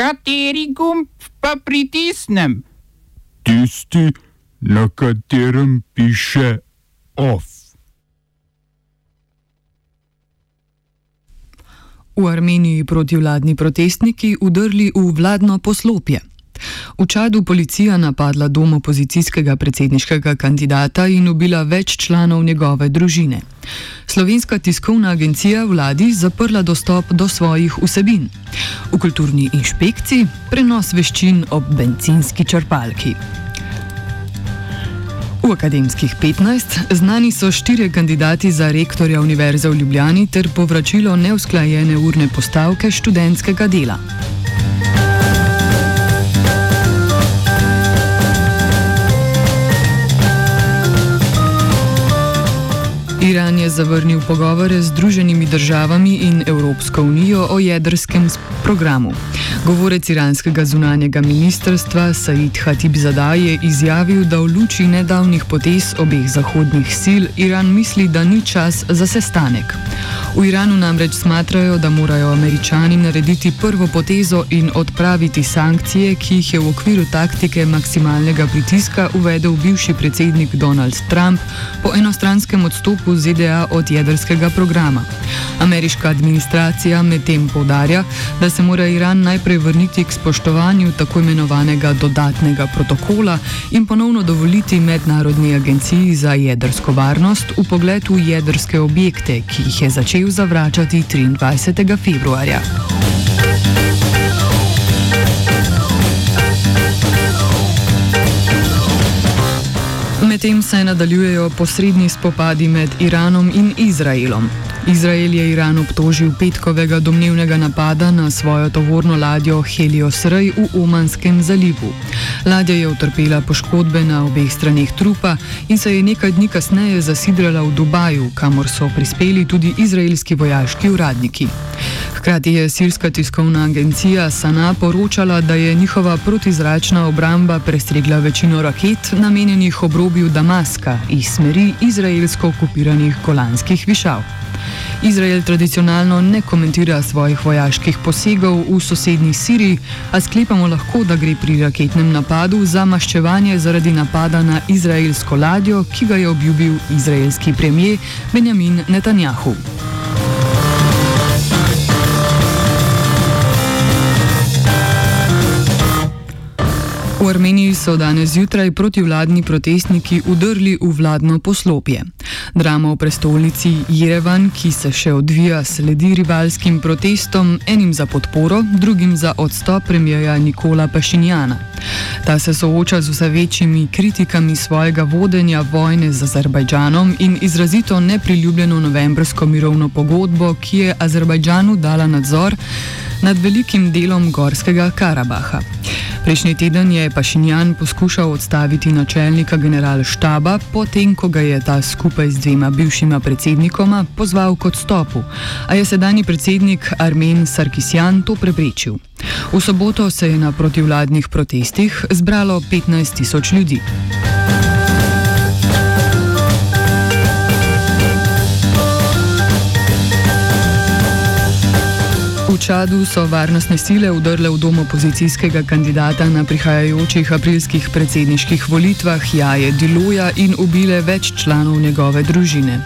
Kateri gumb pa pritisnem? Tisti, na katerem piše OF. V Armeniji protivladni protestniki udrli v vladno poslopje. V Čadu policija napadla dom opozicijskega predsedniškega kandidata in ubila več članov njegove družine. Slovenska tiskovna agencija vladi zaprla dostop do svojih vsebin. V kulturni inšpekciji prenos veščin ob benzinski črpalki. V akademskih 15 znani so štirje kandidati za rektorja Univerze v Ljubljani ter povračilo neusklajene urne postavke študentskega dela. Iran je zavrnil pogovore z Združenimi državami in Evropsko unijo o jedrskem programu. Govorec iranskega zunanjega ministrstva Said Hatib Zadaj je izjavil, da v luči nedavnih potez obeh zahodnih sil Iran misli, da ni čas za sestanek. V Iranu namreč smatrajo, da morajo američani narediti prvo potezo in odpraviti sankcije, ki jih je v okviru taktike maksimalnega pritiska uvedel bivši predsednik Donald Trump po enostranskem odstopu ZDA od jedrskega programa. Ameriška administracija medtem povdarja, da se mora Iran najprej vrniti k spoštovanju tako imenovanega dodatnega protokola in ponovno dovoliti Mednarodni agenciji za jedrsko varnost v pogled v jedrske objekte, ki jih je začel zavračati 23. februarja. Medtem se nadaljujejo posredni spopadi med Iranom in Izraelom. Izrael je Iran obtožil petkovega domnevnega napada na svojo tovorno ladjo Helios Rej v Omanskem zalivu. Ladja je utrpela poškodbe na obeh straneh trupa in se je nekaj dni kasneje zasidrala v Dubaju, kamor so prispeli tudi izraelski vojaški uradniki. Hkrati je sirska tiskovna agencija Sana poročala, da je njihova protizračna obramba prestregla večino raket, namenjenih obrobju Damaska iz smeri izraelsko okupiranih golanskih višav. Izrael tradicionalno ne komentira svojih vojaških posegov v sosednji Siriji, a sklepamo lahko, da gre pri raketnem napadu za maščevanje zaradi napada na izraelsko ladjo, ki ga je obljubil izraelski premijer Benjamin Netanjahu. V Armeniji so danes zjutraj protivladni protestniki udrli v vladno poslopje. Drama v prestolnici Jerevan, ki se še odvija, sledi rivalskim protestom, enim za podporo, drugim za odstop premijeja Nikola Pašinjana. Ta se sooča z vse večjimi kritikami svojega vodenja vojne z Azerbajdžanom in izrazito nepriljubljeno novembrsko mirovno pogodbo, ki je Azerbajdžanu dala nadzor nad velikim delom Gorskega Karabaha. Prejšnji teden je Pašinjan poskušal odstaviti načelnika generalštaba, potem ko ga je ta skupaj z dvema bivšima predsednikoma pozval k odstopu, a je sedajni predsednik Armen Sarkisjan to preprečil. V soboto se je na protivladnih protestih zbralo 15 tisoč ljudi. Čadu so varnostne sile udrle v dom opozicijskega kandidata na prihajajočih aprilskih predsedniških volitvah Jaje Diloja in ubile več članov njegove družine.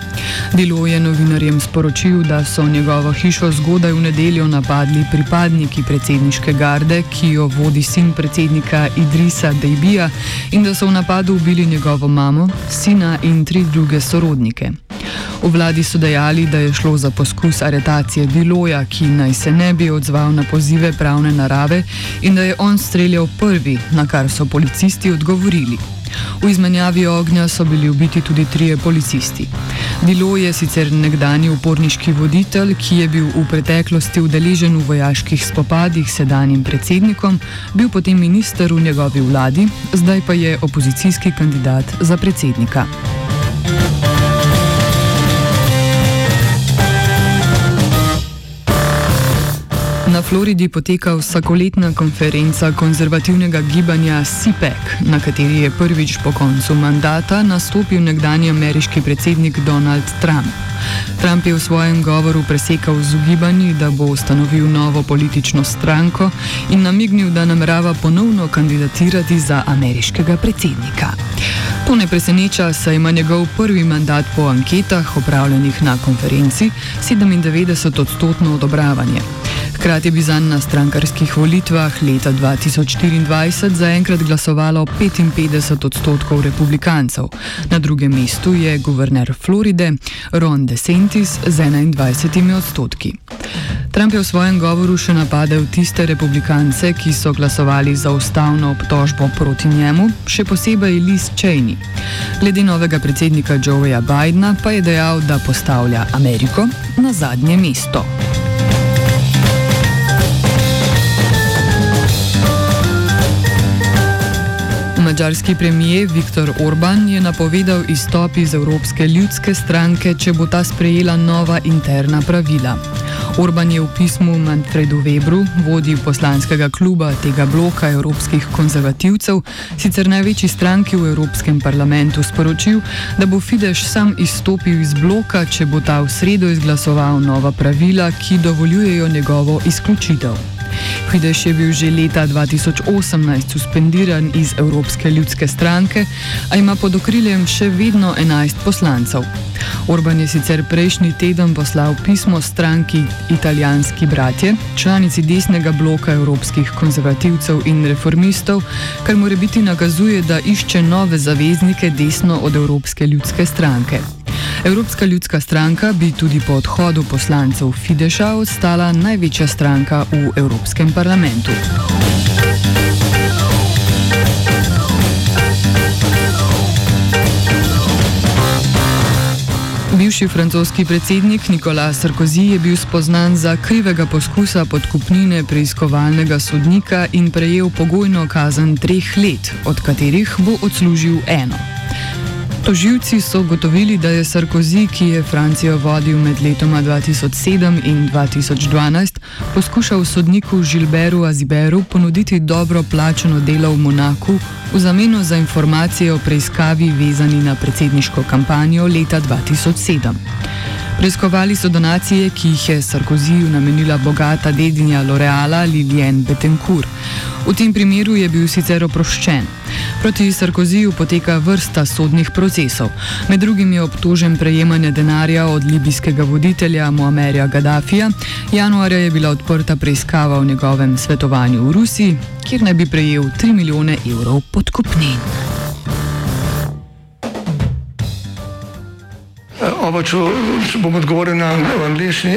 Dilo je novinarjem sporočil, da so njegovo hišo zgodaj v nedeljo napadli pripadniki predsedniške garde, ki jo vodi sin predsednika Idrisa Dejbija, in da so v napadu ubili njegovo mamo, sina in tri druge sorodnike. V vladi so dejali, da je šlo za poskus aretacije Diloja, ki naj se ne bi odzval na pozive pravne narave in da je on streljal prvi, na kar so policisti odgovorili. V izmenjavi ognja so bili ubiti tudi trije policisti. Dilo je sicer nekdani uporniški voditelj, ki je bil v preteklosti udeležen v vojaških spopadih s sedanjim predsednikom, bil potem minister v njegovi vladi, zdaj pa je opozicijski kandidat za predsednika. Na Floridi poteka vsakoletna konferenca konzervativnega gibanja CPEC, na kateri je prvič po koncu mandata nastopil nekdani ameriški predsednik Donald Trump. Trump je v svojem govoru presekal z ugibanji, da bo ustanovil novo politično stranko in namignil, da namerava ponovno kandidatirati za ameriškega predsednika. To ne preseneča, saj ima njegov prvi mandat po anketah, opravljenih na konferenci, 97-odstotno odobravanje. Hkrati bi zanj na strankarskih volitvah leta 2024 zaenkrat glasovalo 55 odstotkov republikancev. Na drugem mestu je guverner Floride Ron DeSantis z 21 odstotki. Trump je v svojem govoru še napadel tiste republikance, ki so glasovali za ustavno obtožbo proti njemu, še posebej Liz Cheney. Glede novega predsednika Joeja Bidna pa je dejal, da postavlja Ameriko na zadnje mesto. Mačarski premijer Viktor Orban je napovedal izstop iz Evropske ljudske stranke, če bo ta sprejela nova interna pravila. Orban je v pismu Manfredu Webru, vodji poslanskega kluba tega bloka evropskih konzervativcev, sicer največji stranki v Evropskem parlamentu, sporočil, da bo Fidesz sam izstopil iz bloka, če bo ta v sredo izglasoval nova pravila, ki dovoljujejo njegovo izključitev. Fidesz je bil že leta 2018 suspendiran iz Evropske ljudske stranke, a ima pod okriljem še vedno 11 poslancev. Orban je sicer prejšnji teden poslal pismo stranki Italijanski bratje, članici desnega bloka evropskih konzervativcev in reformistov, kar mora biti nakazuje, da išče nove zaveznike desno od Evropske ljudske stranke. Evropska ljudska stranka bi tudi po odhodu poslancev Fideša ostala največja stranka v Evropskem parlamentu. Bivši francoski predsednik Nicolas Sarkozy je bil spoznan za krivega poskusa podkupnine preiskovalnega sodnika in prejel pogojno kazen treh let, od katerih bo odslužil eno. Toživci so ugotovili, da je Sarkozy, ki je Francijo vodil med letoma 2007 in 2012, poskušal sodniku Žilberu Aziberu ponuditi dobro plačeno delo v Monaku v zameno za informacije o preiskavi vezani na predsedniško kampanjo leta 2007. Preiskovali so donacije, ki jih je Sarkozyju namenila bogata dedinja L'Oreala Lilienne Bettencourt. V tem primeru je bil sicer oproščen. Proti Sarkozyju poteka vrsta sodnih procesov. Med drugim je obtožen prejemanja denarja od libijskega voditelja Muammerja Gaddafija. Januarja je bila odprta preiskava o njegovem svetovanju v Rusiji, kjer naj bi prejel 3 milijone evrov podkupnin. Oba, če, če bom odgovoril na angliški.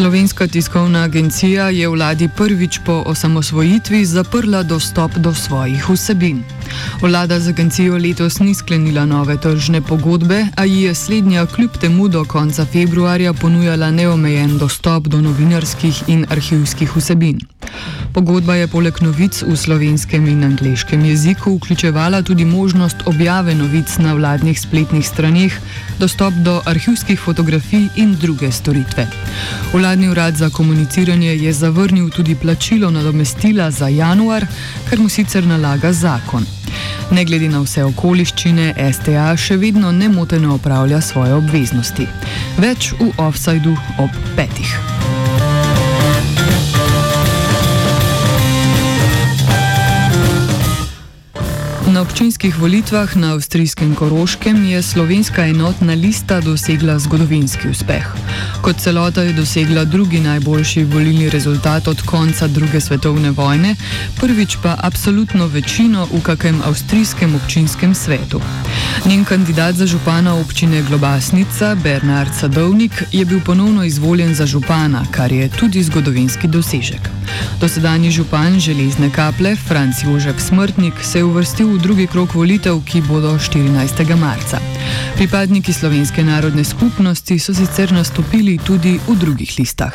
Slovenska tiskovna agencija je vladi prvič po osamosvojitvi zaprla dostop do svojih vsebin. Vlada z agencijo letos ni sklenila nove tržne pogodbe, a ji je slednja kljub temu do konca februarja ponujala neomejen dostop do novinarskih in arhivskih vsebin. Pogodba je poleg novic v slovenskem in angliškem jeziku vključevala tudi možnost objave novic na vladnih spletnih straneh, dostop do arhivskih fotografij in druge storitve. Vladni urad za komuniciranje je zavrnil tudi plačilo nadomestila za januar, kar mu sicer nalaga zakon. Ne glede na vse okoliščine, STA še vedno nemoteno opravlja svoje obveznosti. Več v offsajdu ob petih. Na občinskih volitvah na avstrijskem Koroškem je slovenska enotna lista dosegla zgodovinski uspeh. Kot celota je dosegla drugi najboljši volilni rezultat od konca druge svetovne vojne, prvič pa absolutno večino v kakem avstrijskem občinskem svetu. Njen kandidat za župana občine Globasnica, Bernard Sadovnik, je bil ponovno izvoljen za župana, kar je tudi zgodovinski dosežek. Dosedanji župan železne kaple, Franc Jožef Smrtnik, se je uvrstil v drugi krok volitev, ki bodo 14. marca. Pripadniki slovenske narodne skupnosti so sicer nastopili tudi v drugih listah.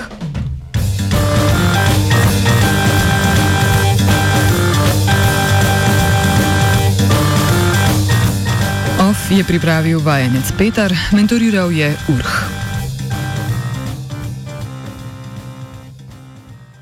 OF je pripravil vajenec Petar, mentoriral je Urh.